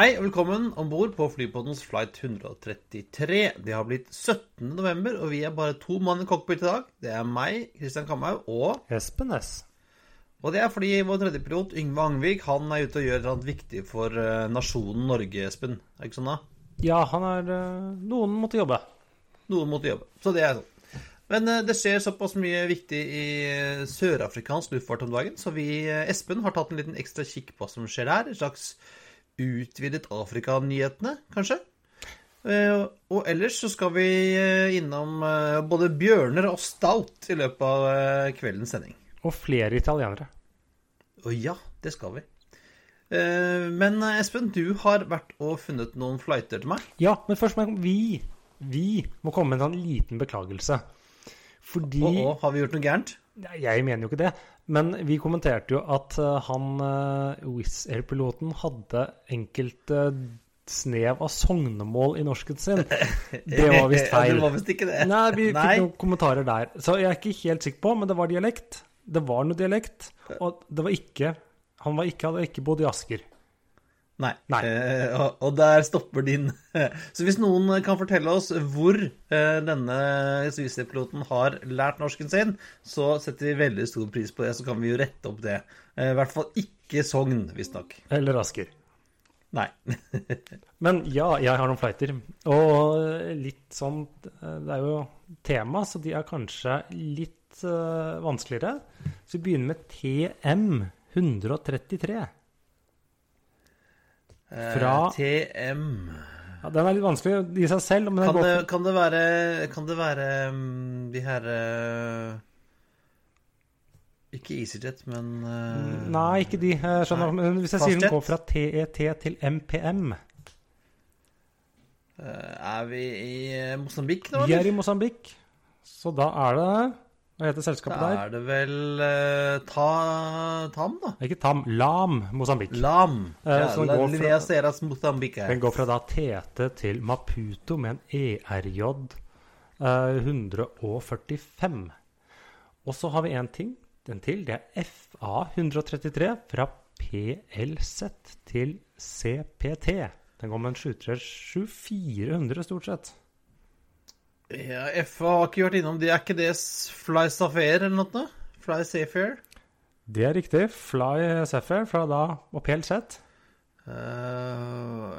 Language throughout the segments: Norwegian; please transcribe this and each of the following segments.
Hei og velkommen om bord på Flypodens flight 133. Det har blitt 17. november, og vi er bare to mann i cockpit i dag. Det er meg, Kristian Kamhaug, og Espen S. Og det er fordi vår tredje pilot, Yngve Angvik, han er ute og gjør noe viktig for eh, nasjonen Norge, Espen. Er det ikke sånn, da? Ja, han er eh, Noen måtte jobbe. Noen måtte jobbe. Så det er sånn. Men eh, det skjer såpass mye viktig i sørafrikansk luftfart om dagen, så vi, Espen, har tatt en liten ekstra kikk på hva som skjer der. En slags utvidet Afrika-nyhetene, kanskje. Eh, og ellers så skal vi eh, innom eh, både bjørner og stout i løpet av kveldens sending. Og flere italienere. Å ja, det skal vi. Men Espen, du har vært og funnet noen flighter til meg. Ja, men først må Vi, vi må komme med en sånn liten beklagelse. Fordi Å, å har vi gjort noe gærent? Jeg mener jo ikke det. Men vi kommenterte jo at eh, han uh, Wizz Air-piloten hadde enkelte snev av sognemål i norsken sin. Det var visst feil. det var visst ikke det. Nei, vi fikk Nei. noen kommentarer der. Så jeg er ikke helt sikker på, men det var dialekt. Det var noe dialekt. Og det var ikke Han var ikke, hadde ikke bodd i Asker. Nei. Nei. Eh, og, der stopper din Så hvis noen kan fortelle oss hvor eh, denne Swiss-piloten har lært norsken sin, så setter vi veldig stor pris på det, så kan vi jo rette opp det. Eh, I hvert fall ikke Sogn, visstnok. Eller Asker. Nei. Men ja, jeg har noen flighter. Og litt sånn Det er jo tema, så de er kanskje litt uh, vanskeligere. Så vi begynner med TM 133. Eh, Fra- TM Ja, den er litt vanskelig i seg selv, kan det, kan det være Kan det være um, de her uh, Ikke EasyJet, men uh, Nei, ikke de. Jeg skjønner. Nei. Men hvis jeg sier den går fra TET til MPM uh, Er vi i eh, Mosambik nå, Vi er i Mosambik, så da er det Hva heter selskapet der? Da er det vel uh, ta, Tam, da? Ikke TAM, LAM Mosambik. Lam. Uh, Ja, så La går fra- Mosambik her. Den går fra da Tete til Maputo med en ERJ uh, 145. Og så har vi en ting, den til. Det er FA 133 fra PLZ til CPT. Den går med en 737-400 stort sett. Ja, FA har ikke vært innom det. Er ikke det Fly Safair eller noe? Fly Safair? Det er riktig. Fly Safair fra da og sett. Uh,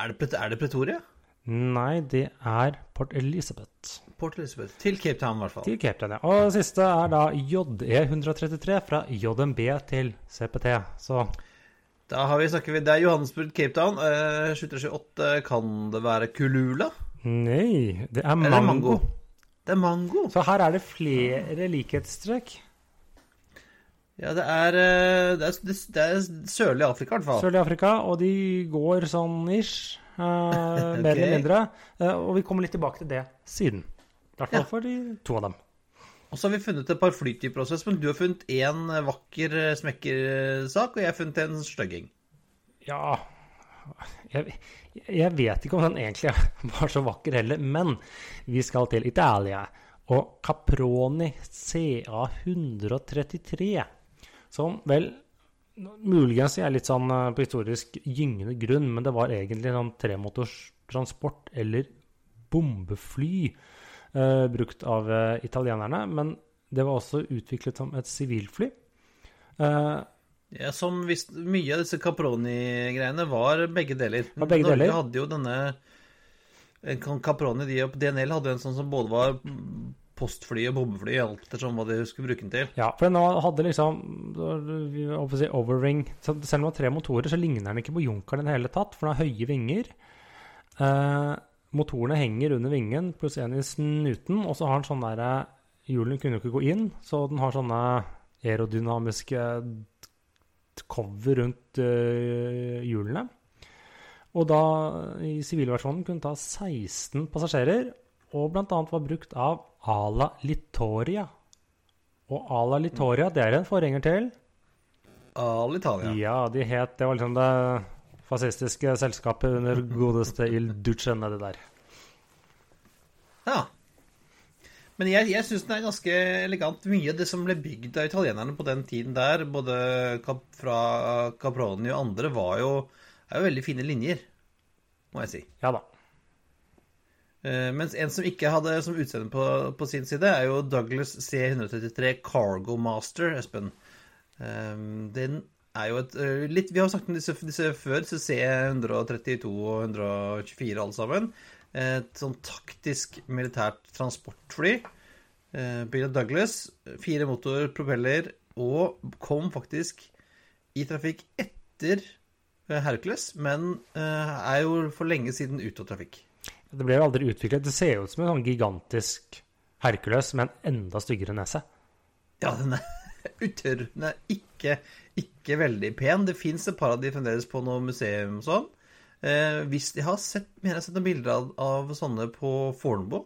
er, det, er det Pretoria? Nei, det er Port Elizabeth. Port Elizabeth. Til Cape Town, i hvert fall. Til Cape Town, ja. Og siste er da JE 133 fra JMB til CPT. Så Da har vi snakker vi, Det er Johannesburg, Cape Town. Uh, 738, kan det være Kulula? Nei, det er mango. mango? Det er mango. Så her er det flere likhetstrekk. Ja, det er, eh, det er, det er sørlig Afrika, i hvert fall. Sørlig Afrika, og de går sånn ish. eh, mer eller mindre. Uh, og vi kommer litt tilbake til det siden. I hvert fall Ja. for de to av dem. Og så har vi funnet et par flytyper også, men du har funnet én vakker smekkersak, og jeg har funnet en stygging. Ja jeg, jeg vet ikke om den egentlig var så vakker heller, men vi skal til Italia. Og Caproni CA133, som vel muligens er litt sånn eh, på historisk gyngende grunn, men det var egentlig en sånn tremotors transport eller bombefly eh, brukt av eh, italienerne. Men det var også utviklet som et sivilfly. Eh, Ja, som visst mye av disse Caproni-greiene var begge deler. Var begge Norge deler. hadde jo denne Caproni, de og DNL hadde en sånn som både var postfly og bombefly, alt ettersom hva de skulle bruke den til. Ja, for den hadde liksom si overring så Selv om den har tre motorer, så ligner den ikke på Junkeren i det hele tatt, for den har høye vinger. Eh, motorene henger under vingen, pluss en i snuten, og så har den sånn derre Hjulene kunne jo ikke gå inn, så den har sånne aerodynamiske cover rundt uh, hjulene. Og da i sivilversjonen kunne ta 16 passasjerer, og bl.a. var brukt av Ala Litoria. Og Ala Litoria, det er en forhenger til Alitalia. Ja, de het Det var liksom det fascistiske selskapet under godeste Il Duce nedi der. Ja. Men jeg, jeg syns den er ganske elegant. Mye av det som ble bygd av italienerne på den tiden der, både Cap fra Caproni og andre, var jo, er jo veldig fine linjer, må jeg si. Ja da. Uh, mens en som ikke hadde som utseende på, på, sin side, er jo Douglas C133 Cargo Master, Espen. Um, den er jo et uh, litt Vi har snakket om disse, disse før, så C132 og 124 alle sammen. Et sånn taktisk militært transportfly. Bill Douglas. Fire motorer, propeller, og kom faktisk i trafikk etter Hercules, men er jo for lenge siden ute av trafikk. Det ble jo aldri utviklet. Det ser ut som en sånn gigantisk Hercules med en enda styggere nese. Ja, den er utørr. Den er ikke, ikke veldig pen. Det fins et par av de fremdeles på noe museum og sånn. Eh, hvis de har sett, mener jeg har sett noen bilder av, av, sånne på Fornebu.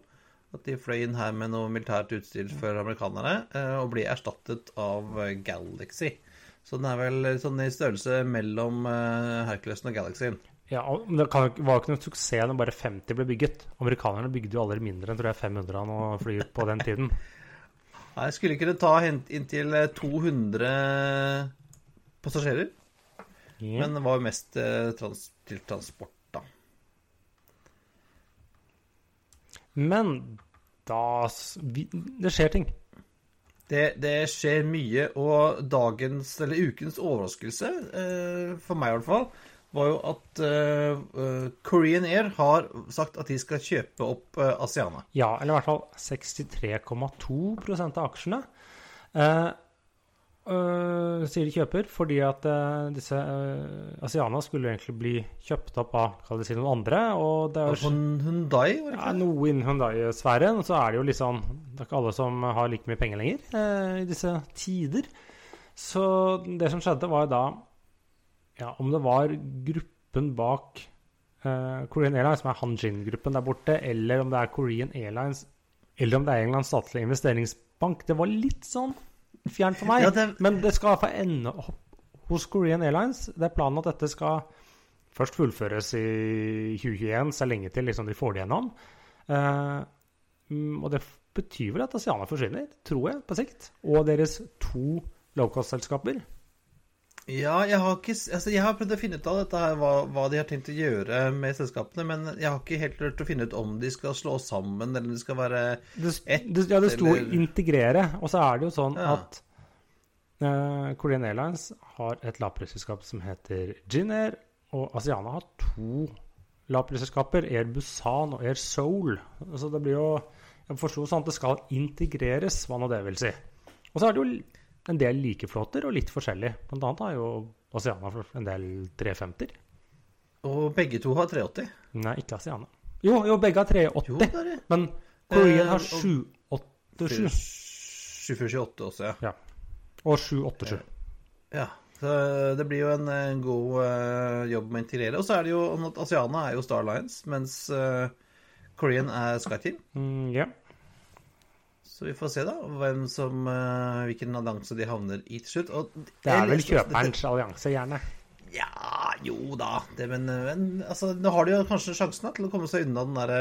At de fløy inn her med noe militært utstyr for amerikanere eh, og blir erstattet av Galaxy. Så den er vel sånn i størrelse mellom eh, Herculesen og Galaxyen. Ja, men Det kan, var jo ikke noen suksess når bare 50 ble bygget. Amerikanerne bygde jo aldri mindre enn tror jeg 500 av noe fly på den tiden. Nei, Skulle ikke det ta inntil 200 passasjerer. Yeah. Men det var jo mest eh, trans til transport, da. Men da Det skjer ting. Det, det, skjer mye, og dagens, eller ukens overraskelse, eh, for meg i hvert fall, var jo at uh, Korean Air har sagt at de skal kjøpe opp Asiana. Ja, eller i hvert fall 63,2% av aksjene. Uh, sier de kjøper fordi at disse Asiana skulle egentlig bli kjøpt opp av kall det si noen andre. Og det er jo Hundai? Var det ikke? Ja, noe innen Hundai-sfæren. Så er det jo litt liksom Det er ikke alle som har like mye penger lenger i disse tider. Så det som skjedde, var da ja, om det var gruppen bak uh, Korean Airlines, som er Hanjin-gruppen der borte, eller om det er Korean Airlines, eller om det er Englands statlige investeringsbank. Det var litt sånn fjernt for meg. Ja, det... Men det skal iallfall ende opp hos Korean Airlines. Det er planen at dette skal først fullføres i 2021, så lenge til liksom de får det gjennom. Uh, og det betyr vel at Asiana forsvinner, tror jeg, på sikt. Og deres to low-cost-selskaper. Ja, jeg har, ikke, altså jeg har prøvd å finne ut av dette her, hva, hva, de har tenkt å gjøre med selskapene, men jeg har ikke helt klart å finne ut om de skal slå sammen, eller om de skal være ett det, Ja, det sto eller... 'integrere', og så er det jo sånn ja. at uh, Korean Airlines har et lavprisselskap som heter Ginair, og Asiana har to lavprisselskaper, Air Busan og Air Seoul. Så det blir jo Jeg forsto sånn at det skal integreres, hva nå det vil si. Og så er det jo en del likeflåter og litt forskjellig. Blant annet har jo Asiana en del 350-er. Og begge to har 380? Nei, ikke Asiana. Jo, jo begge har 380, jo, det det. men Korean har 787. 728 også, ja. ja. Og 787. Ja. Så det blir jo en, en god uh, jobb med å integrere. Og så er det jo at Asiana er jo Star Lines, mens uh, Korean er SkyTeam. Mm, ja. Så vi får se, da, hvem som, uh, hvilken allianse de havner i til slutt. Og, det er vel kjøperens allianse, gjerne? Ja, jo da. Det, men, men altså, nå har de jo kanskje sjansen da, til å komme seg unna den derre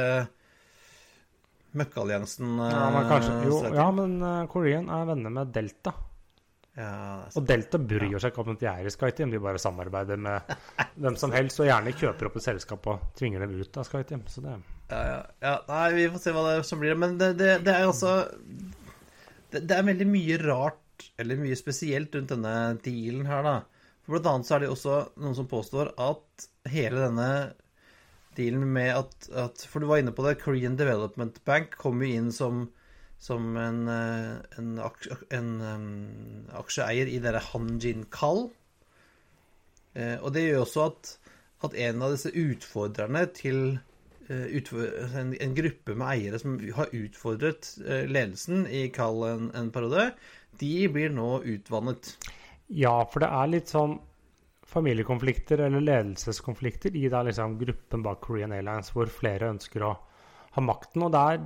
møkkalliansen. Uh, ja, men kanskje, jo, ja, men Korean er venner med Delta. Ja, og Delta bryr ja. seg ikke om at de er i SkyTeam, de bare samarbeider med hvem som helst og gjerne kjøper opp et selskap og tvinger dem ut av SkyTeam. Så det ja, ja, ja. Nei, vi får se hva det som blir. Men det, det, det er altså det, det, er veldig mye rart, eller mye spesielt, rundt denne dealen her, da. For blant annet så er det også noen som påstår at hele denne dealen med at, at For du var inne på det, Korean Development Bank kom jo inn som som en, en, en, en um, aksjeeier i dere Hanjin Kall. Eh, og det gjør også at, at, en av disse utfordrerne til eh, en, en gruppe med eiere som har utfordret eh, ledelsen i kall en, en periode, de blir nå utvannet. Ja, for det er litt sånn familiekonflikter eller ledelseskonflikter i da liksom gruppen bak Korean Airlines, hvor flere ønsker å ha makten. Og det er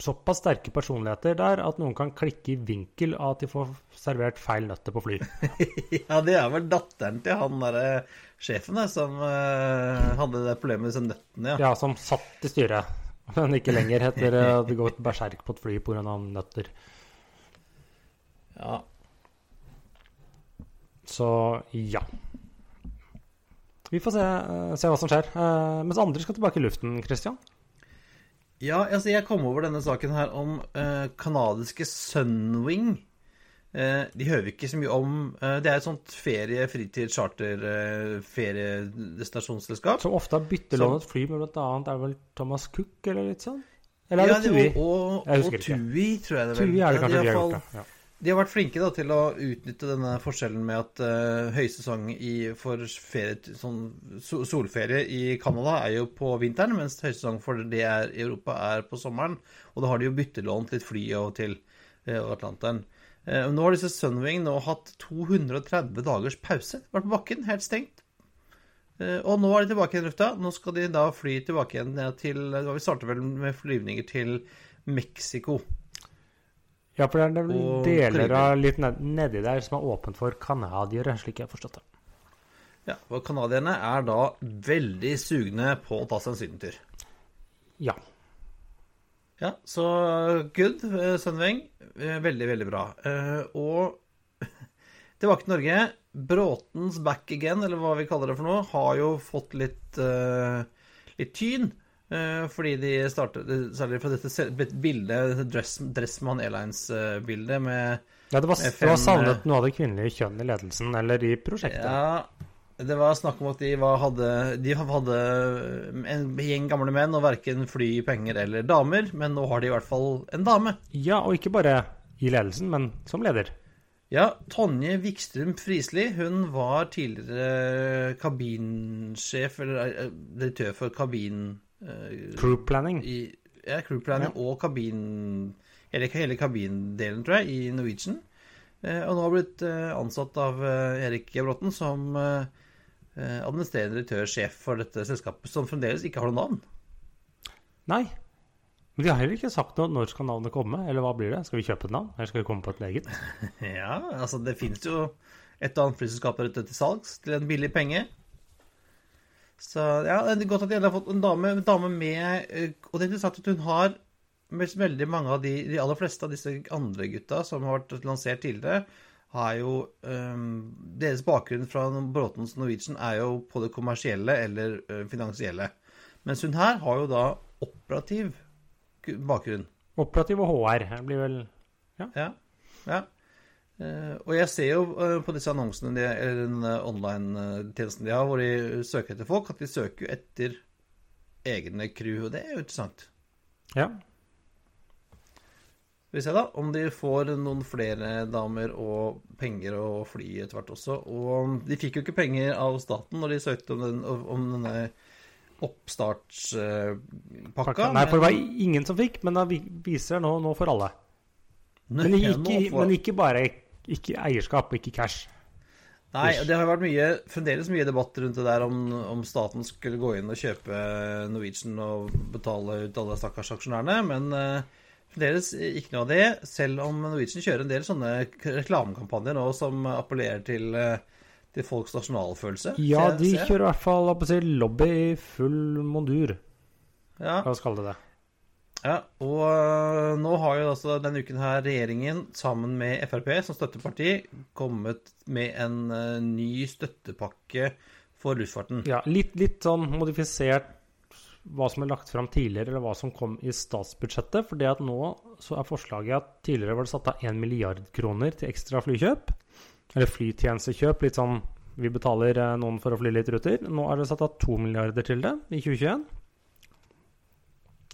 såpass sterke personligheter der at noen kan klikke i vinkel av at de får servert feil nøtter på fly. ja, det er vel datteren til han derre sjefen der som uh, hadde det problemet med disse nøttene, ja. Ja, som satt i styret, men ikke lenger etter at det går berserk på et fly pga. nøtter. ja. Så ja. Vi får se, eh, se hva som skjer. Uh, mens andre skal tilbake i luften, Christian. Ja, altså jeg kom over denne saken her om uh, kanadiske Sunwing. Uh, de hører ikke så mye om. uh, det er et sånt ferie-, fritid-, charter-, uh, feriedestinasjonsselskap. Som ofte har byttelånet fly med bl.a. er det vel Thomas Cook eller litt sånn? Eller er Ja, det ja, Tui? Og, og, og. Tui, tror jeg det er. Tui er det Ja, kanskje de, de har gjort. Ja. De har vært flinke da, til å utnytte denne forskjellen med at uh, høysesong i, for ferie, sånn, so- solferie i Canada er jo på vinteren, mens høysesong for det er i Europa er på sommeren. Og da har de jo byttelånt litt fly og til uh, Atlanteren. Uh, nå har disse Sunwing nå hatt 230 dagers pause. Vært på bakken, helt stengt. Eh, og nå er de tilbake i lufta. Nå skal de da fly tilbake igjen ned til Vi starter vel med flyvninger til Mexico. Ja, for det er vel deler av litt ned, nedi der som er åpent for canadiere, slik jeg har forstått det. Ja, og Canadierne er da veldig sugne på å ta seg en sydentur. Ja. Ja, så good, Sønneveng, Eh, Veldig, veldig bra. Eh, Og tilbake til Norge. Bråtens back again, eller hva vi kaller det for noe, har jo fått litt, eh, litt tyn. Eh, Fordi de startet Særlig fra dette bildet, dette Dress, Dressman Airlines-bildet med ja det, var, FN, det var savnet noe av det kvinnelige kjønn i ledelsen, eller i prosjektet. Ja, det var snakk om at de var, hadde, de hadde en gjeng gamle menn og verken fly, penger eller damer, men nå har de i hvert fall en dame. Ja, og ikke bare i ledelsen, men som leder. Ja, Tonje Wikstrøm Frisli, hun var tidligere kabinsjef, eller eh, direktør for kabin... eh, Crew planning. i, ja, crew planning og kabin... Eller hele kabindelen, tror jeg, i Norwegian. Uh, og nå har blitt uh, ansatt av Erik Bråten som administrerende direktør, sjef for dette selskapet, som fremdeles ikke har noe navn. Nei. Men de har heller ikke sagt noe når skal navnet komme, eller hva blir det? Skal vi kjøpe et navn, eller skal vi komme på et eget? Ja, altså det finnes jo et og annet flyselskap der ute til salgs til en billig penge. Så ja, det er godt at de har fått en dame, en dame med eh, Og det er interessant at hun har veldig mange av de, de aller fleste av disse andre gutta som har vært lansert tidligere, har jo um, Deres bakgrunn fra Bråtens Norwegian er jo på det kommersielle eller uh, finansielle. Mens hun her har jo da operativ bakgrunn. Operativ og HR det blir vel Ja. ja. Eh, og jeg ser jo eh, på disse annonsene, de, eller den eh, online-tjenesten de har, hvor de søker etter folk, at de søker jo etter egne crew, og det er jo interessant. Ja. Vi ser da, om de får noen flere damer og penger og fly etter hvert også. Og de fikk jo ikke penger av staten når de søkte om, den, om denne oppstartspakka. Nei, for det var ingen som fikk, men da viser det nå, nå for alle. Men ikke, men ikke bare ikke eierskap, ikke cash. Nei, det har vært mye, fremdeles mye debatt rundt det der om, om staten skulle gå inn og kjøpe Norwegian og betale ut alle stakkars aksjonærene, men uh, fremdeles ikke noe av det. Selv om Norwegian kjører en del sånne reklamekampanjer nå som appellerer til, uh, til folks nasjonalfølelse. Ja, de kjører i hvert fall lobby i full mondur, Ja, la oss kalle det det. Ja, og nå har jo altså denne uken her regjeringen sammen med Frp som støtteparti kommet med en øh, ny støttepakke for luftfarten. Ja, litt, litt sånn modifisert hva som er lagt fram tidligere, eller hva som kom i statsbudsjettet. For det at nå så er forslaget at tidligere var det satt av 1 milliard kroner til ekstra flykjøp. Eller flytjenestekjøp. Litt sånn vi betaler eh, noen for å fly litt ruter. Nå er det satt av 2 milliarder til det i 2021.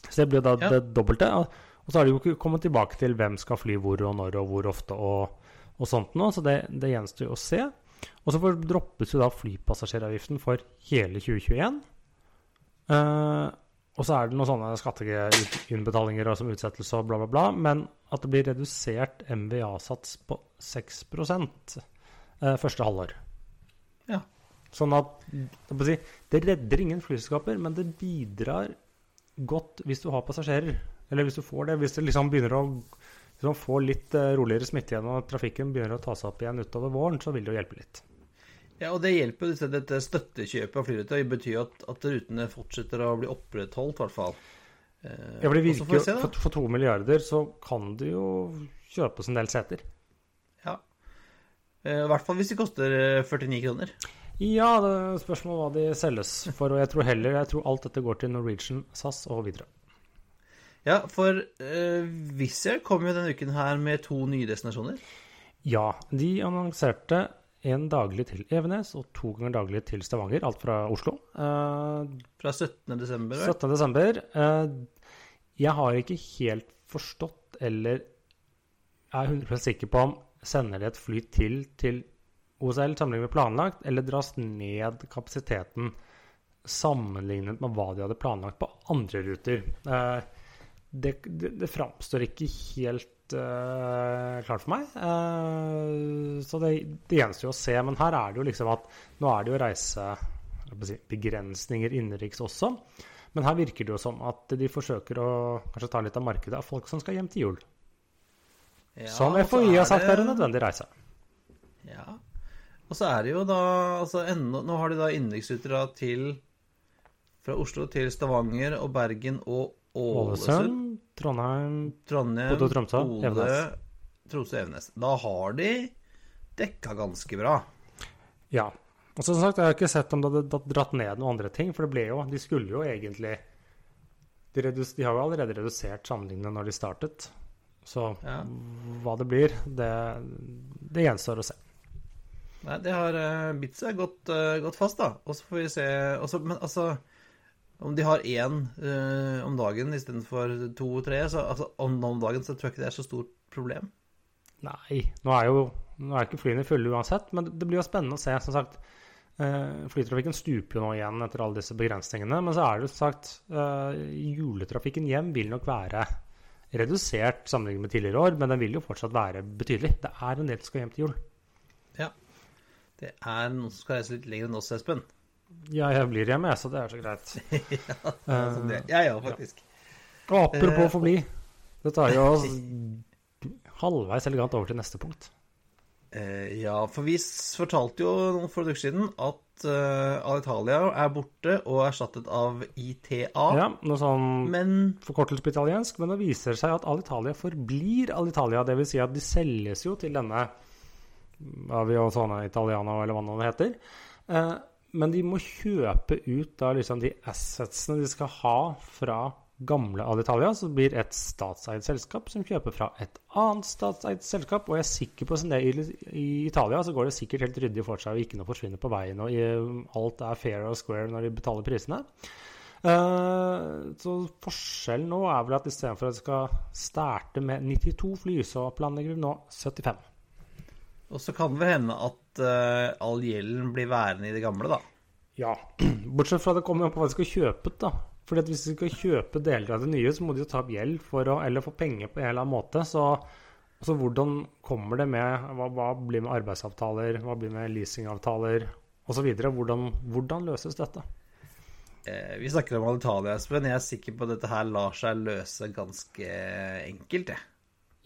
Så det blir da Ja. det dobbelte. Og så har de jo ikke kommet tilbake til hvem skal fly hvor og når og hvor ofte og, og sånt nå, så det, det gjenstår jo å se. Og så droppes jo da flypassasjeravgiften for hele 2021. Uh, Og så er det noen sånne skatteinnbetalinger som utsettelse og bla, bla, bla. Men at det blir redusert MVA-sats på 6 eh, første halvår. Ja. Sånn at si, Det redder ingen flyselskaper, men det bidrar godt hvis du har passasjerer. Eller hvis du får det. Hvis det liksom begynner å liksom få litt eh, roligere smitte igjen og trafikken begynner å ta seg opp igjen utover våren, så vil det jo hjelpe litt. Ja, og det hjelper jo dette, støttekjøpet av flyruter. Det betyr at, at rutene fortsetter å bli opprettholdt, i hvert fall. Eh, Ja, for det virker jo for, for to milliarder så kan det jo kjøpes en del seter. Ja. Eh, I hvert fall hvis de koster eh, 49 kroner. Ja, det er spørsmål hva de selges for, og jeg tror heller jeg tror alt dette går til Norwegian, SAS og videre. Ja, for uh, Wizz Air kom jo denne uken her med to nye destinasjoner. Ja, de annonserte en daglig til Evenes og to ganger daglig til Stavanger, alt fra Oslo. Uh, Fra 17. desember. vel? 17. desember. Eh, jeg har ikke helt forstått, eller er 100% sikker på om sender de et fly til til OSL sammenlignet med planlagt, eller dras ned kapasiteten sammenlignet med hva de hadde planlagt på andre ruter. Eh, det, det, det framstår ikke helt eh, klart for meg. Eh, så det, det gjenstår jo å se. Men her er det jo liksom at nå er det jo reise begrensninger innenriks også. Men her virker det jo som at de forsøker å kanskje ta litt av markedet av folk som skal hjem til jul. Ja, som FHI har sagt det... er en nødvendig reise. Ja. Og så er det jo da altså enda, Nå har de da innenriksruter til fra Oslo til Stavanger og Bergen og Ålesund. Trondheim Trondheim, Bodø, Tromsø, Bodø, Evenes. Tromsø, Evenes. Da har de dekka ganske bra. Ja. Og som sagt, jeg har ikke sett om det hadde dratt ned noen andre ting, for det ble jo De skulle jo egentlig De, redus, de har jo allerede redusert sammenlignende når de startet. Så Ja. hva det blir, det, det gjenstår å se. Nei, det har uh, bitt seg godt, uh, godt fast, da. Og så får vi se også, Men altså Om de har én uh, om dagen istedenfor to-tre, så altså, om, om dagen så tror jeg ikke det er så stort problem. Nei, nå er jo nå er ikke flyene fulle uansett, men det blir jo spennende å se. Som sagt, eh, flytrafikken stuper jo nå igjen etter alle disse begrensningene. Men så er det jo som sagt eh, juletrafikken hjem vil nok være redusert sammenlignet med tidligere år, men den vil jo fortsatt være betydelig. Det er en del som skal hjem til jul. Det er noen som skal reise litt lenger enn oss, Espen. Ja, jeg blir hjemme, jeg, så det er så greit. Ja, det, jeg òg, faktisk. Og apropos Eh, få det tar jo oss halvveis elegant over til neste punkt. Eh, ja, for vi fortalte jo noen få dager siden at uh, Alitalia er borte og erstattet av ITA. Ja, noe sånn Men forkortelse på italiensk, men det viser seg at Alitalia forblir Alitalia. Dvs. Si at de selges jo til denne Aviosone Italiano, eller hva det heter. Eh, men de må kjøpe ut da liksom de assetsene de skal ha fra gamle Alitalia, så blir et statseid selskap som kjøper fra et annet statseid selskap. Og jeg er sikker på at det, i, Italia så går det sikkert helt ryddig for seg, og ikke noe forsvinner på veien, og alt er fair og square når de betaler prisene. Eh, så forskjellen nå er vel at istedenfor at de skal starte med 92 fly, så planlegger vi nå 75. Og så kan det vel hende at uh, all gjelden blir værende i det gamle, da. Ja, bortsett fra det kommer an på hva de skal kjøpe da. Fordi at hvis de skal kjøpe deler av det nye, så må de jo ta opp gjeld for å, eller få penger på en eller annen måte. Så, så hvordan kommer det med hva, hva blir med arbeidsavtaler, hva blir med leasingavtaler osv.? Hvordan, hvordan løses dette? Eh, vi snakker om Alitalia, Espen. Jeg er sikker på at dette her lar seg løse ganske enkelt, jeg.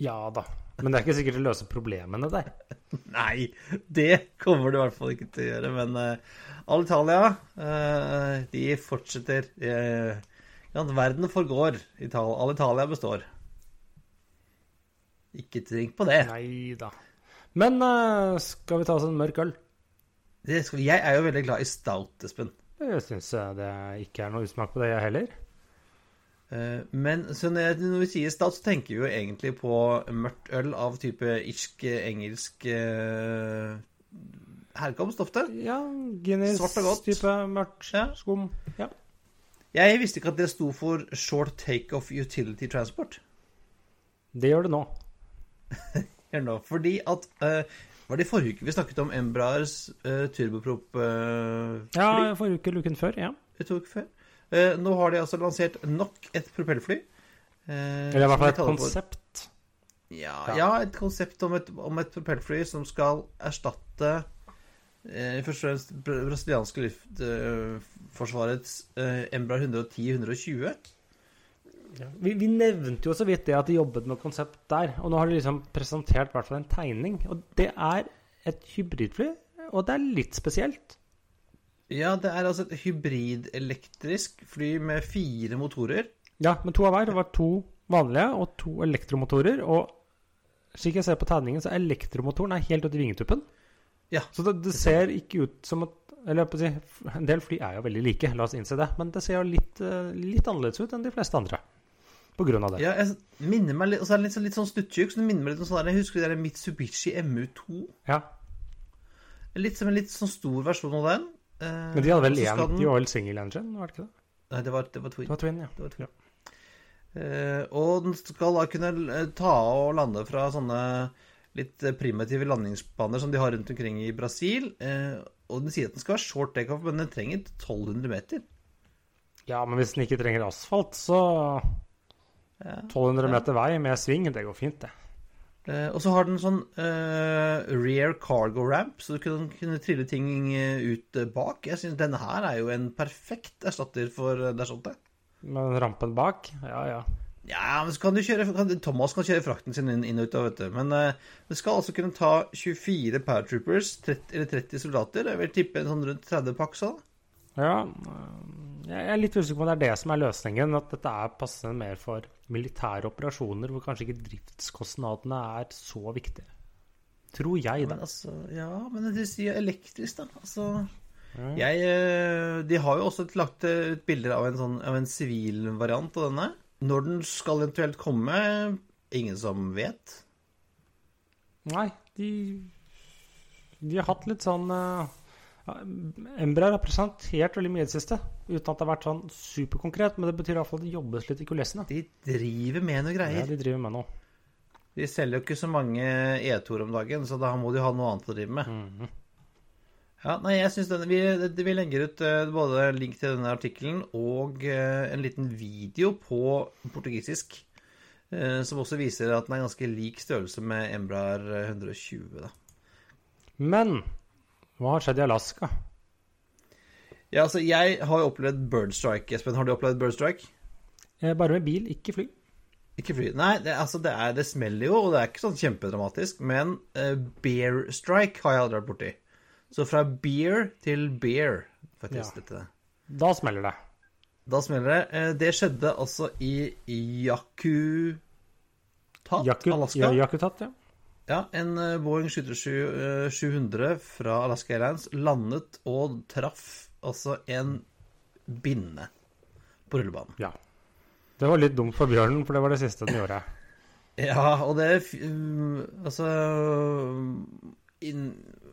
Ja da, men det er ikke sikkert det løser problemene der. Nei, det kommer det i hvert fall ikke til å gjøre. Men uh, Alitalia, uh, de fortsetter. Uh, verden forgår. Ital Alitalia består. Ikke tenk på det. Nei da. Men uh, skal vi ta oss en mørk øl? jeg er jo veldig glad i stout, Espen. Jeg syns det ikke er noe usmak på det, jeg heller. Eh, Men så når, vi sier stout, så tenker vi jo egentlig på mørkt øl av type irsk-engelsk eh, herkomst ofte. Ja, Guinness Svart og godt. type mørkt Ja. skum. Ja. Jeg visste ikke at det sto for Short Takeoff Utility Transport. Det gjør det nå. gjør det nå, fordi at eh, Var det i forrige uke vi snakket om Embraers uh, turboprop uh, Ja, forrige uke eller uken før. Ja. Jeg tok før? Eh, nå har de altså lansert nok et propellfly. eh, Eller i hvert fall et konsept. Ja, Ja. ja, et konsept om et, om et propellfly som skal erstatte eh, først og fremst brasilianske luftforsvarets Embraer 110-120. Vi, vi nevnte jo så vidt det at de jobbet med konsept der, og nå har de liksom presentert i hvert fall en tegning. Og det er et hybridfly, og det er litt spesielt. Ja, det er altså et hybridelektrisk fly med fire motorer. Ja, men to av hver. Det var to vanlige og to elektromotorer. Og slik jeg ser på tegningen, så er elektromotoren er helt ute i vingetuppen. Ja. Så det, det ser ikke ut som at Eller jeg på å si, en del fly er jo veldig like, la oss innse det. Men det ser jo litt, eh, litt annerledes ut enn de fleste andre. På grunn av det. Ja, jeg minner meg litt, Og så er det litt, sånn- litt sånn stuttjukk, så det minner meg litt om sånn der, Jeg husker det der Mitsubishi MU2. Ja. Litt som en litt sånn stor versjon av den. Eh, Men de hadde vel én den... De var vel single engine, var det ikke det? Nei, det var, det var Twin. Det var Twin, ja. Det var Twin. Eh, og den skal da kunne eh, ta og lande fra sånne litt primitive landingsbaner som de har rundt omkring i Brasil. Uh, og den sier at den skal være short takeoff, men den trenger 1200 meter. Ja, men hvis den ikke trenger asfalt, så Ja. 1200 meter vei med sving, det går fint, det. Eh, og så har den sånn uh, rear cargo ramp, så du kunne, kunne trille ting eh, ut bak. Jeg synes denne her er jo en perfekt erstatter for uh, det. Men rampen bak, ja ja. Ja, men så kan du kjøre kan, Thomas kan kjøre frakten sin inn, inn og ut, av, vet du. Men uh, det skal altså kunne ta 24 paratroopers, 30, eller 30 soldater. Jeg vil tippe en sånn rundt 30 pakk sånn. Ja, øh, jeg er litt usikker på om det er det som er løsningen. At dette er passende mer for militære operasjoner, hvor kanskje ikke driftskostnadene er så viktige. Tror jeg, Men da. altså, ja, men det sier elektrisk, da. Altså Ja. Jeg eh, De har jo også lagt ut bilder av en sånn Av en sivil variant av denne. Når den skal eventuelt komme, ingen som vet. Nei, de De har hatt litt sånn uh, Embraer har presentert veldig mye i det siste, uten at det har vært sånn superkonkret. Men det betyr iallfall at det jobbes litt i kulissene. De driver med noe Ja, greier. de driver med noe. De selger jo ikke så mange E2-er om dagen, så da må de ha noe annet å drive med. Mhm. Ja, nei, jeg synes denne, vi, det- vi legger ut eh, både link til denne artikkelen og eh, en liten video på portugisisk, eh, som også viser at den er ganske lik størrelse med Embraer 120. Da. Men hva har skjedd i Alaska? Ja, altså, jeg har jo opplevd bird strike, Espen. Har du opplevd bird strike? Eh, Bare med bil, ikke fly. Ikke fly. Nei, det, altså, det, er, det smeller jo, og det er ikke sånn kjempedramatisk, men uh, bear strike har jeg aldri vært borti. Så fra beer til bear, faktisk, Ja. dette. Da smeller det. Da smeller det. Eh, Det skjedde altså i Yakutat, Alaska. ja, Yakutat, ja. Ja, en eh, Boeing 737 700 fra Alaska Airlines landet og traff altså en binne på rullebanen. ja. Det var litt dumt for bjørnen, for det var det siste den gjorde. Ja, og det um, Altså in,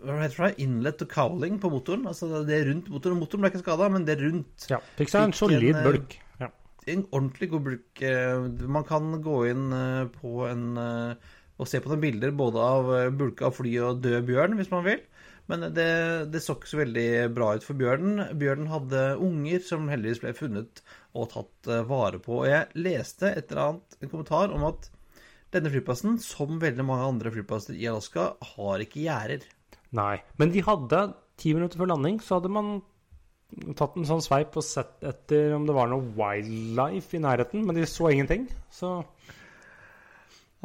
Hva heter det? Inlet og cowling på motoren. Altså det er rundt motoren. Motoren ble ikke skada, men det er rundt. Ja, Fikk seg en solid eh, bulk. Ja. En ordentlig god eh, Man kan gå inn eh, på en eh, og se på noen bilder både av eh, bulka fly og død bjørn, hvis man vil. Men det, det så ikke så veldig bra ut for bjørnen. Bjørnen hadde unger som heldigvis ble funnet og tatt eh, vare på. Og jeg leste et eller annet, en kommentar om at denne flyplassen, som veldig mange andre flyplasser i Alaska, har ikke gjerder. Nei. Men de hadde ti minutter før landing, så hadde man tatt en sånn sveip og sett etter om det var noe wildlife i nærheten, men de så ingenting. Så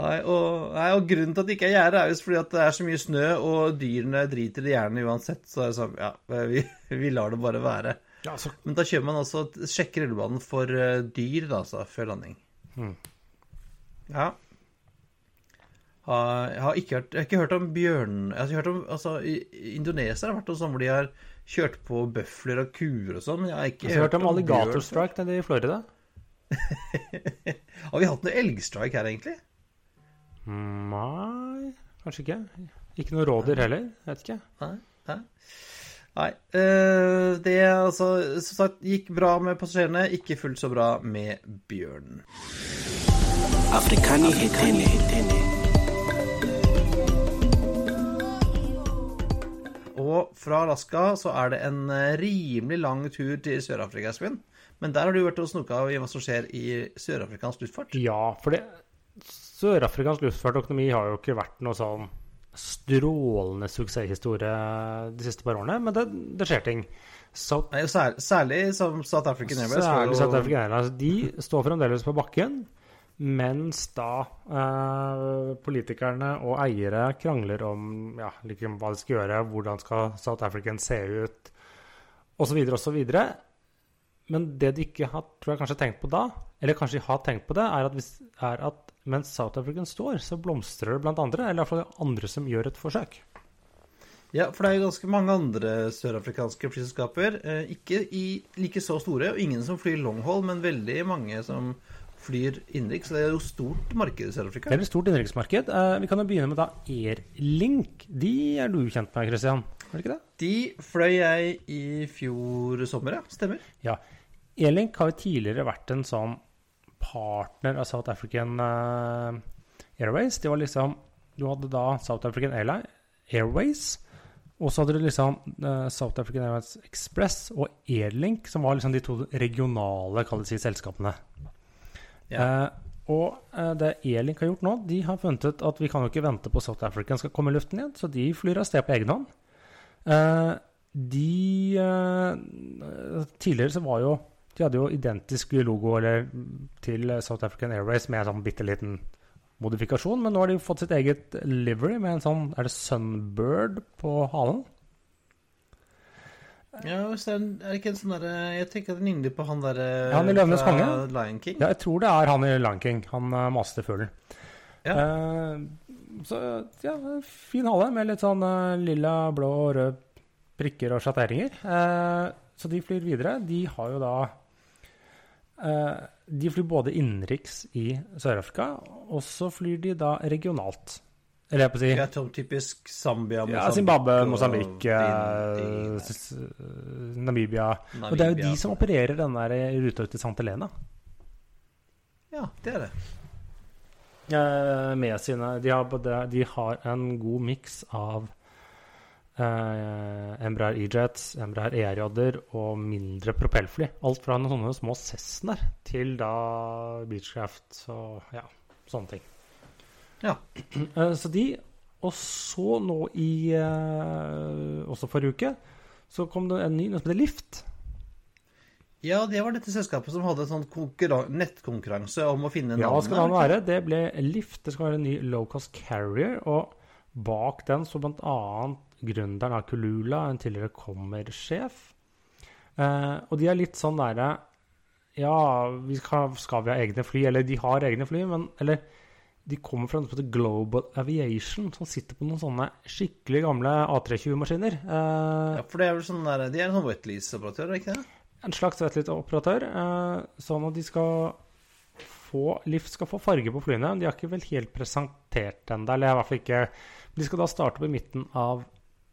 Nei og, nei, og grunnen til at det ikke er gjerde, er visst fordi at det er så mye snø, og dyrene driter i gjerne uansett. Så er det sånn, ja, vi, vi lar det bare være. ja, så Men da kjører man også sjekker rullebanen for eh, dyr, da, altså, før landing. Mm. Ja. Jeg har ikke hørt, jeg har ikke hørt om bjørn... Jeg har hørt om, altså, Indonesia har vært noe sånn hvor de har kjørt på bøfler og kuer og sånn, men jeg har ikke Jeg har hørt om bjørn. alligator strike nede i Florida. Har vi hatt noe elgstrike her, egentlig? Nei, kanskje ikke. Ikke noe rådyr heller. Vet ikke. Nei. Nei. Nei. eh, det altså, som sagt, gikk bra med passasjerene, ikke fullt så bra med bjørnen. Afrikani hetene. Og fra Alaska så er det en eh, rimelig lang tur til Sør-Afrika, Espen. Men der har du vært og snoka i hva som skjer i sørafrikansk luftfart. Ja, for det Sør-Afrikansk luftfartøkonomi har jo ikke vært noe sånn strålende suksesshistorie de siste par årene, men det, det skjer ting. Så, Nei, og sær, særlig som South African Airways. særlig South African Airways. De står fremdeles på bakken, mens da eh, politikerne og eiere krangler om ja, liksom hva de skal gjøre, hvordan skal South African se ut, osv., osv. Men det de ikke har tror jeg kanskje tenkt på da, eller kanskje de har tenkt på det, er at, hvis, er at mens South African står, så blomstrer det blant andre, eller iallfall andre som gjør et forsøk. Ja, for det er jo ganske mange andre sørafrikanske flyselskaper. Eh, ikke i, like så store, og ingen som flyr long haul, men veldig mange som flyr innenriks. Det er jo stort marked i Sør-Afrika. Det er et stort innenriksmarked. Eh, vi kan jo begynne med da Airlink. De er du kjent med, Christian? Er det ikke det? De fløy jeg i fjor sommer, ja. Stemmer. Ja. Airlink har jo tidligere vært en sånn partner av South African eh, Airways. Det var liksom Du hadde da South African Airways, og så hadde du liksom eh, South African Airways Express og Airlink, som var liksom de to regionale si, selskapene. Yeah. Eh, og eh, det Airlink har gjort nå, de har funnet ut at vi kan jo ikke vente på South African skal komme i luften igjen, så de flyr av sted på egen hånd. Eh, de eh, Tidligere så var jo De hadde jo identisk logo eller, til South African Airways med en sånn bitte liten modifikasjon, men nå har de fått sitt eget livery med en sånn Er det Sunbird på halen? Ja, hvis det er, er det ikke en sånn derre Jeg tenker at den ligner på han derre Ja, han i Løvenes konge. Lion King. Ja, jeg tror det er han i Lion King. Han uh, maste fuglen. Ja. Uh, så ja, fin hale med litt sånn uh, lilla, blå og rød prikker og sjatteringer. Uh, så de flyr videre. De har jo da eh, De flyr både innenriks i Sør-Afrika, og så flyr de da regionalt. Eller jeg på å si Ja, typisk Zambia, ja, Zimbabwe, Mosambik, eh, s- s- Namibia. Og det er jo de som opererer den der ruta ut til St. Helena. Ja, det er det. Eh, med sine De har, både, de har en god miks av eh, Embraer E-jets, Embraer ERJ-er og mindre propellfly. Alt fra noen sånne små Cessnaer til da Beechcraft og ja, sånne ting. Ja. Eh, så de Og så nå i eh, Også forrige uke så kom det en ny noe som heter Lift. Ja, det var dette selskapet som hadde en sånn nettkonkurranse om å finne Ja, hva skal navnet være? Det ble Lift. Det skal være en ny low cost carrier. Og bak den så bl.a. gründeren av Kulula, en tidligere Kommer-sjef. Eh, og de er litt sånn derre Ja, vi skal, skal vi ha egne fly? Eller de har egne fly, men Eller de kommer fra noe som heter Global Aviation, som sitter på noen sånne skikkelig gamle A320-maskiner. Eh, Ja, for det er vel sånn der, De er en sånn wetlease-operatør, er ikke det? en slags operatør, eh, sånn at de skal få Lift skal få farge på flyene. De har ikke vel helt presentert den der, eller i hvert fall ikke De skal da starte på midten av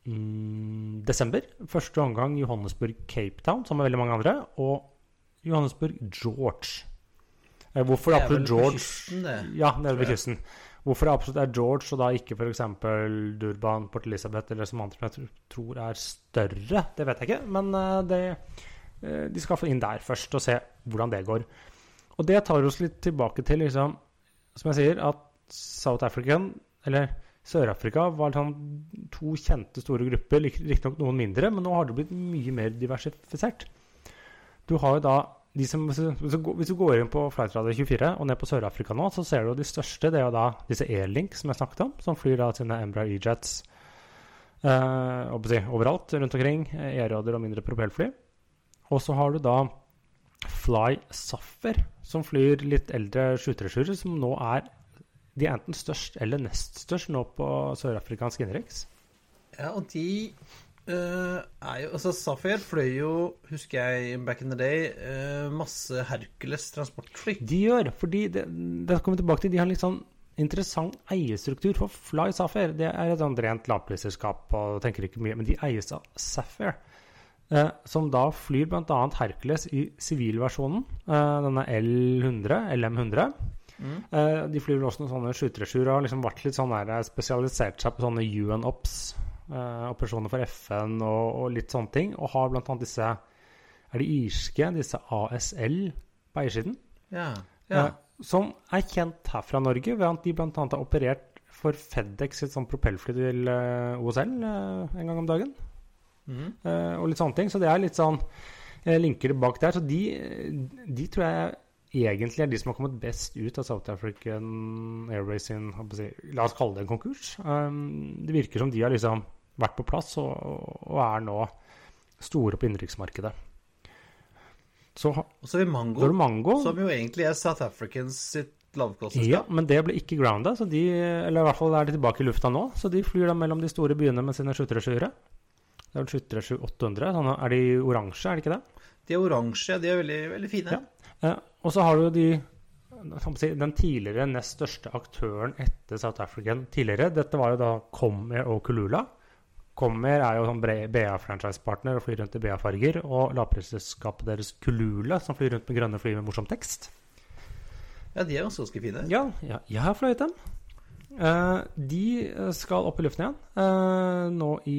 mm, desember. Første omgang Johannesburg Cape Town, sammen med veldig mange andre, og Johannesburg George. Eh, hvorfor Det er absolutt George kysten, det, Ja, nede ved kysten. Hvorfor det absolutt er George, og da ikke f.eks. Durban, Port Elizabeth eller som andre som jeg tror er større, det vet jeg ikke. Men eh, det, eh, de skal få inn der først og se hvordan det går. Og det tar oss litt tilbake til, liksom, som jeg sier, at South African, eller Sør-Afrika, var sånn to kjente store grupper, riktignok noen mindre, men nå har det blitt mye mer diversifisert. Du har jo da de som, hvis, du, går- inn på Flightradar 24 og ned på Sør-Afrika nå, så ser du de største. Det er jo da disse Airlink som jeg snakket om, som flyr da sine Embraer E-jets eh, overalt rundt omkring. E-rader og mindre propellfly. Og så har du da Fly Saffer, som flyr litt eldre 737-er, som nå er De er enten størst eller nest størst nå på sørafrikansk innenriks. Ja, og de uh, er jo Altså, Safir fløy jo, husker jeg, back in the day, uh, masse Hercules transportfly. De gjør, fordi det, det kommer tilbake til, de har litt sånn interessant eierstruktur. For Fly Safir det er et sånt rent lavprisselskap og tenker ikke mye, men de eies av Safir. Eh, som da flyr bl.a. Hercules i sivilversjonen, eh, denne L100, LM100. Mm. Eh, de flyr også noen sånne 737 og har liksom vært litt sånn der, spesialisert seg på sånne UN-ops, eh, operasjoner for FN og, og litt sånne ting, og har blant annet disse er de irske, disse ASL på eiersiden. Ja. ja. Eh, som er kjent her fra Norge ved at de bl.a. har operert for Fedex sitt sånn propellfly til eh, OSL eh, en gang om dagen. Mm. Eh, og litt sånne ting. Så det er litt sånn eh, linker bak der. Så de, de tror jeg egentlig er de som har kommet best ut av South African Airways sin si, La oss kalle det en konkurs. Um, det virker som de har liksom vært på plass og, og er nå store på innenriksmarkedet. Så Og så har Mango, Mango. som jo egentlig er South Africans sitt Ja, men det ble ikke grounda, så de, eller i hvert fall er de tilbake i lufta nå. Så de flyr da mellom de store byene med sine 737-ere. Det er vel 737-800. Sånn, er de oransje, er de ikke det? De er oransje, de er veldig, veldig fine. Ja. Eh, og så har du de den tidligere nest største aktøren etter South African tidligere. Dette var jo da Comair og Kulula. Comair er jo sånn BA-franchise-partner og flyr rundt i BA-farger. Og lavprisselskapet deres Kulula, som flyr rundt med grønne fly med morsom tekst. Ja, de er også ganske fine. Ja, ja jeg har fløyet dem. Eh, de skal opp i luften igjen eh, nå i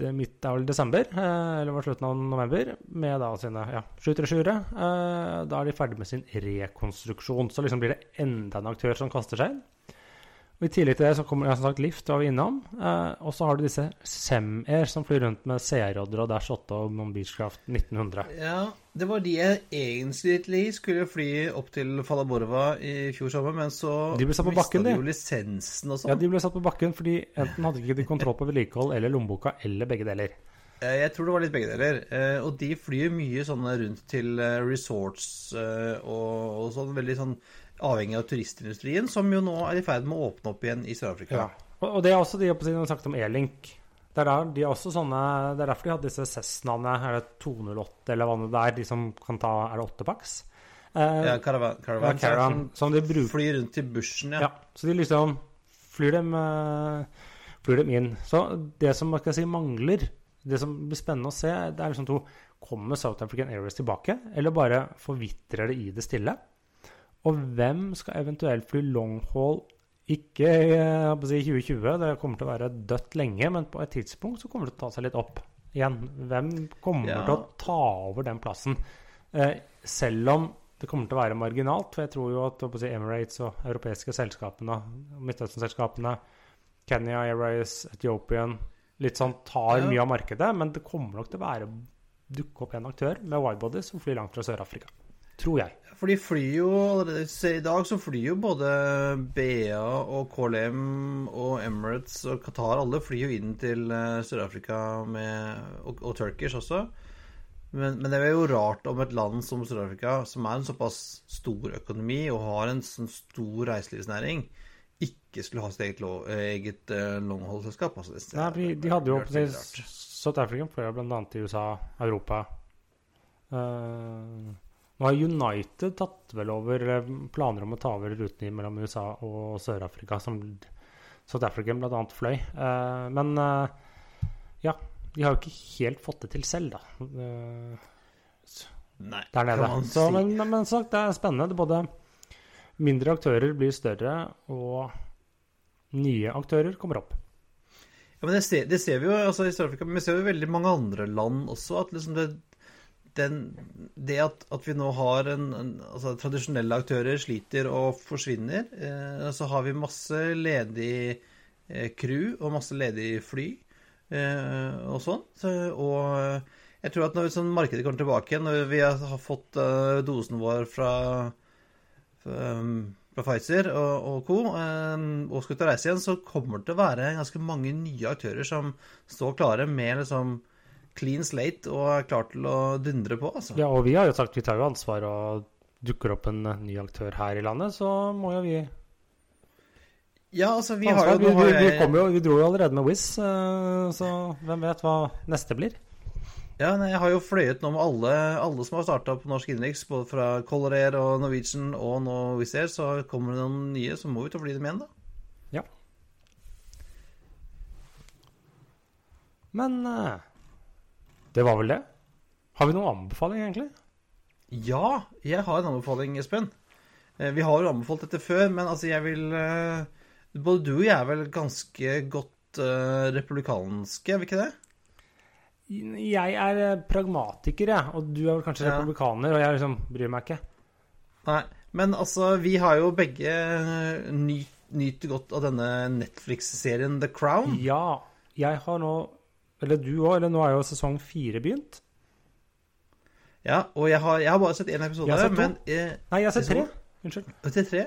det, midt av desember, eh, eller var slutten av november, med da sine ja, 737-ere. Eh, da er de ferdig med sin rekonstruksjon. Så liksom blir det enda en aktør som kaster seg inn. Og I tillegg til det så kommer jeg som sagt Lift, var vi innom. Eh, og så har du disse Sem-Air som flyr rundt med CR-rodder og Dash 8 og Non Beechcraft 1900. Ja, det var de jeg egentlig skulle fly opp til Falaborva i fjor sommer, men så De ble satt på bakken, de jo lisensen og Ja, sånn. De ble satt på bakken fordi enten hadde ikke de kontroll på vedlikehold eller lommeboka, eller begge deler. Eh, Jeg tror det var litt begge deler. Eh, Og de flyr mye sånne rundt til eh, resorts og, og sånn, veldig sånn avhengig av turistindustrien, som jo nå er i ferd med å åpne opp igjen i Sør-Afrika. Ja. Og, det er også de oppe har sagt om E-Link. Det er, der, de er også sånne, det er derfor de hadde disse Cessnaene, er det 208 eller hva det er, de som kan ta Er det åttepaks? Eh, Ja, Caravan, ja, caravan, Caravan, som de bruker Flyr rundt til bushen, ja. ja. Så de liksom flyr dem, eh, flyr dem inn. Så det som man skal si mangler, det som blir spennende å se, det er liksom to Kommer South African Airways tilbake, eller bare forvitrer det i det stille? Og hvem skal eventuelt fly long haul ikke jeg si 2020, det kommer til å være dødt lenge, men på et tidspunkt så kommer det til å ta seg litt opp igjen. Hvem kommer Ja. til å ta over den plassen? Eh, selv om det kommer til å være marginalt, for jeg tror jo at si, Emirates og europeiske selskapene, Midtøsten-selskapene, Kenya Airways, Ethiopian, litt sånn tar Ja. mye av markedet, men det kommer nok til å være dukke opp en aktør med widebodies som flyr langt fra Sør-Afrika. Tror jeg. For de flyr jo allerede se, I dag så flyr jo både BA og KLM og Emirates og Qatar Alle flyr jo inn til eh, Sør-Afrika med og, og Turkish også. Men, men det er jo rart om et land som Sør-Afrika, som er en såpass stor økonomi og har en sånn stor reiselivsnæring, ikke skulle ha sitt eget, lov, eget eh, longhold-selskap. Altså, Nei, de, de hadde jo. South African fløy bl.a. i USA, Europa. Eh, nå har United tatt vel over eh, planer om å ta over ruten mellom USA og Sør-Afrika, som South African bl.a. fløy. Eh, men eh, ja, de har jo ikke helt fått det til selv, da. Nei, der nede. Si. Så, men, men sagt, det er spennende. Både mindre aktører blir større, og nye aktører kommer opp. Ja, men det ser, det ser vi jo altså, i Sør-Afrika, men vi ser jo veldig mange andre land også. At liksom det, den, det at, at vi nå har en, en altså, Tradisjonelle aktører sliter og forsvinner. Eh, så har vi masse ledig eh, crew og masse ledig fly eh, og sånn. Så, og jeg tror at når sånn, markedet kommer tilbake igjen, når vi har fått eh, dosen vår fra um, fra Pfizer og, og co. um, og skal ut og reise igjen, så kommer det til å være ganske mange nye aktører som står klare med liksom clean slate og er klar til å dundre på. altså. Ja, og vi har jo sagt vi tar jo ansvar og dukker opp en eh, ny aktør her i landet, så må jo vi Ja, altså, vi ansvar. jo, Vi, vi, vi, jeg, jo, vi dro jo allerede med Wizz, eh, så hvem vet hva neste blir? ja, nei, jeg har jo fløyet nå med alle, alle som har starta på norsk innenriks, både fra Color Air og Norwegian og nå Wizz Air, så kommer det noen nye, så må vi ta fly dem igjen, da. Ja. Men eh, det var vel det. Har vi noen anbefaling, egentlig? Ja, jeg har en anbefaling, Espen. Eh, Vi har jo anbefalt dette før, men altså, jeg vil eh, Både du og jeg er vel ganske godt eh, republikanske, er vi ikke det? Jeg er pragmatiker, jeg. Og du er vel kanskje Ja. republikaner, og jeg liksom bryr meg ikke. Nei, men altså, vi har jo begge eh, nyter godt av denne Netflix-serien The Crown. Ja, jeg har nå Eller du òg, eller nå er jo sesong fire begynt. Ja, og jeg har, jeg har bare sett én episode, Jeg har sett to. men eh, Nei, jeg har sett tre. Unnskyld. til tre.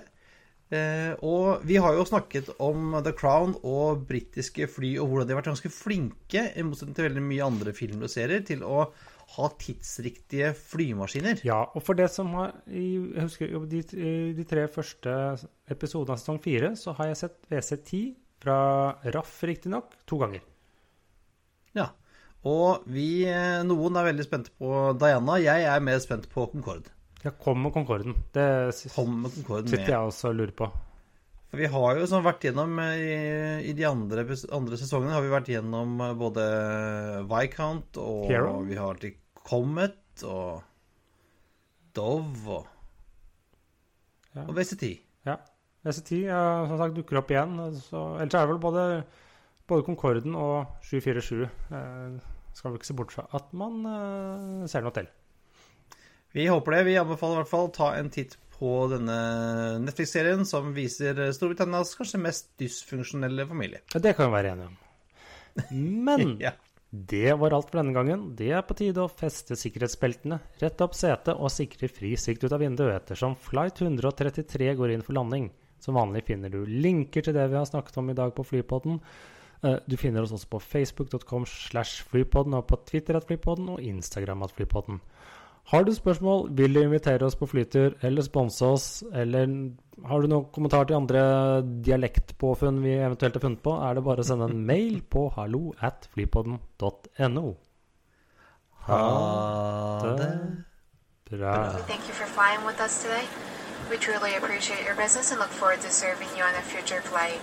Eh, og vi har jo snakket om The Crown og britiske fly, og hvordan de har vært ganske flinke, i motsetning til veldig mye andre filmer og serier, til å ha tidsriktige flymaskiner. Ja, og for det som har Jeg husker de, i de tre første episodene av sesong fire, så har jeg sett WC10 fra RAF, riktignok, to ganger. Ja. Og vi, eh, noen er veldig spente på Diana. Jeg er mer spent på Concorde. Ja, kom med Concorden. Det s- Kommer Concorde sitter jeg også og lurer på. For vi har jo sånn vært gjennom eh, I, i de andre, andre sesongene har vi vært gjennom eh, både Viscount og Hero. vi har til Comet og Dove og, Ja. og VC10. Ja. WC10 ja, som sagt dukker opp igjen. Så, ellers er det vel både, både Concorden og 747. Eh, skal vel ikke se bort fra at man eh, ser noe til. Vi håper det. Vi anbefaler i hvert fall ta en titt på denne Netflix-serien som viser Storbritannias kanskje mest dysfunksjonelle familie. Det kan vi være enige om. Men Ja. det var alt for denne gangen. Det er på tide å feste sikkerhetsbeltene, rette opp setet og sikre fri sikt ut av vinduet ettersom flight 133 går inn for landing. Som vanlig finner du linker til det vi har snakket om i dag på Flypodden. Eh, Du finner oss også på facebook.com slash flypodden og på Twitter at flypodden og Instagram at flypodden. Har du spørsmål, vil du invitere oss på flytur eller sponse oss, eller har du noen kommentar til andre dialektpåfunn vi eventuelt har funnet på, er det bare å sende en mail på hallo at flypodden.no. Ha det bra. Thank you for flying with us today. We truly appreciate your business and look forward to serving you on a future flight.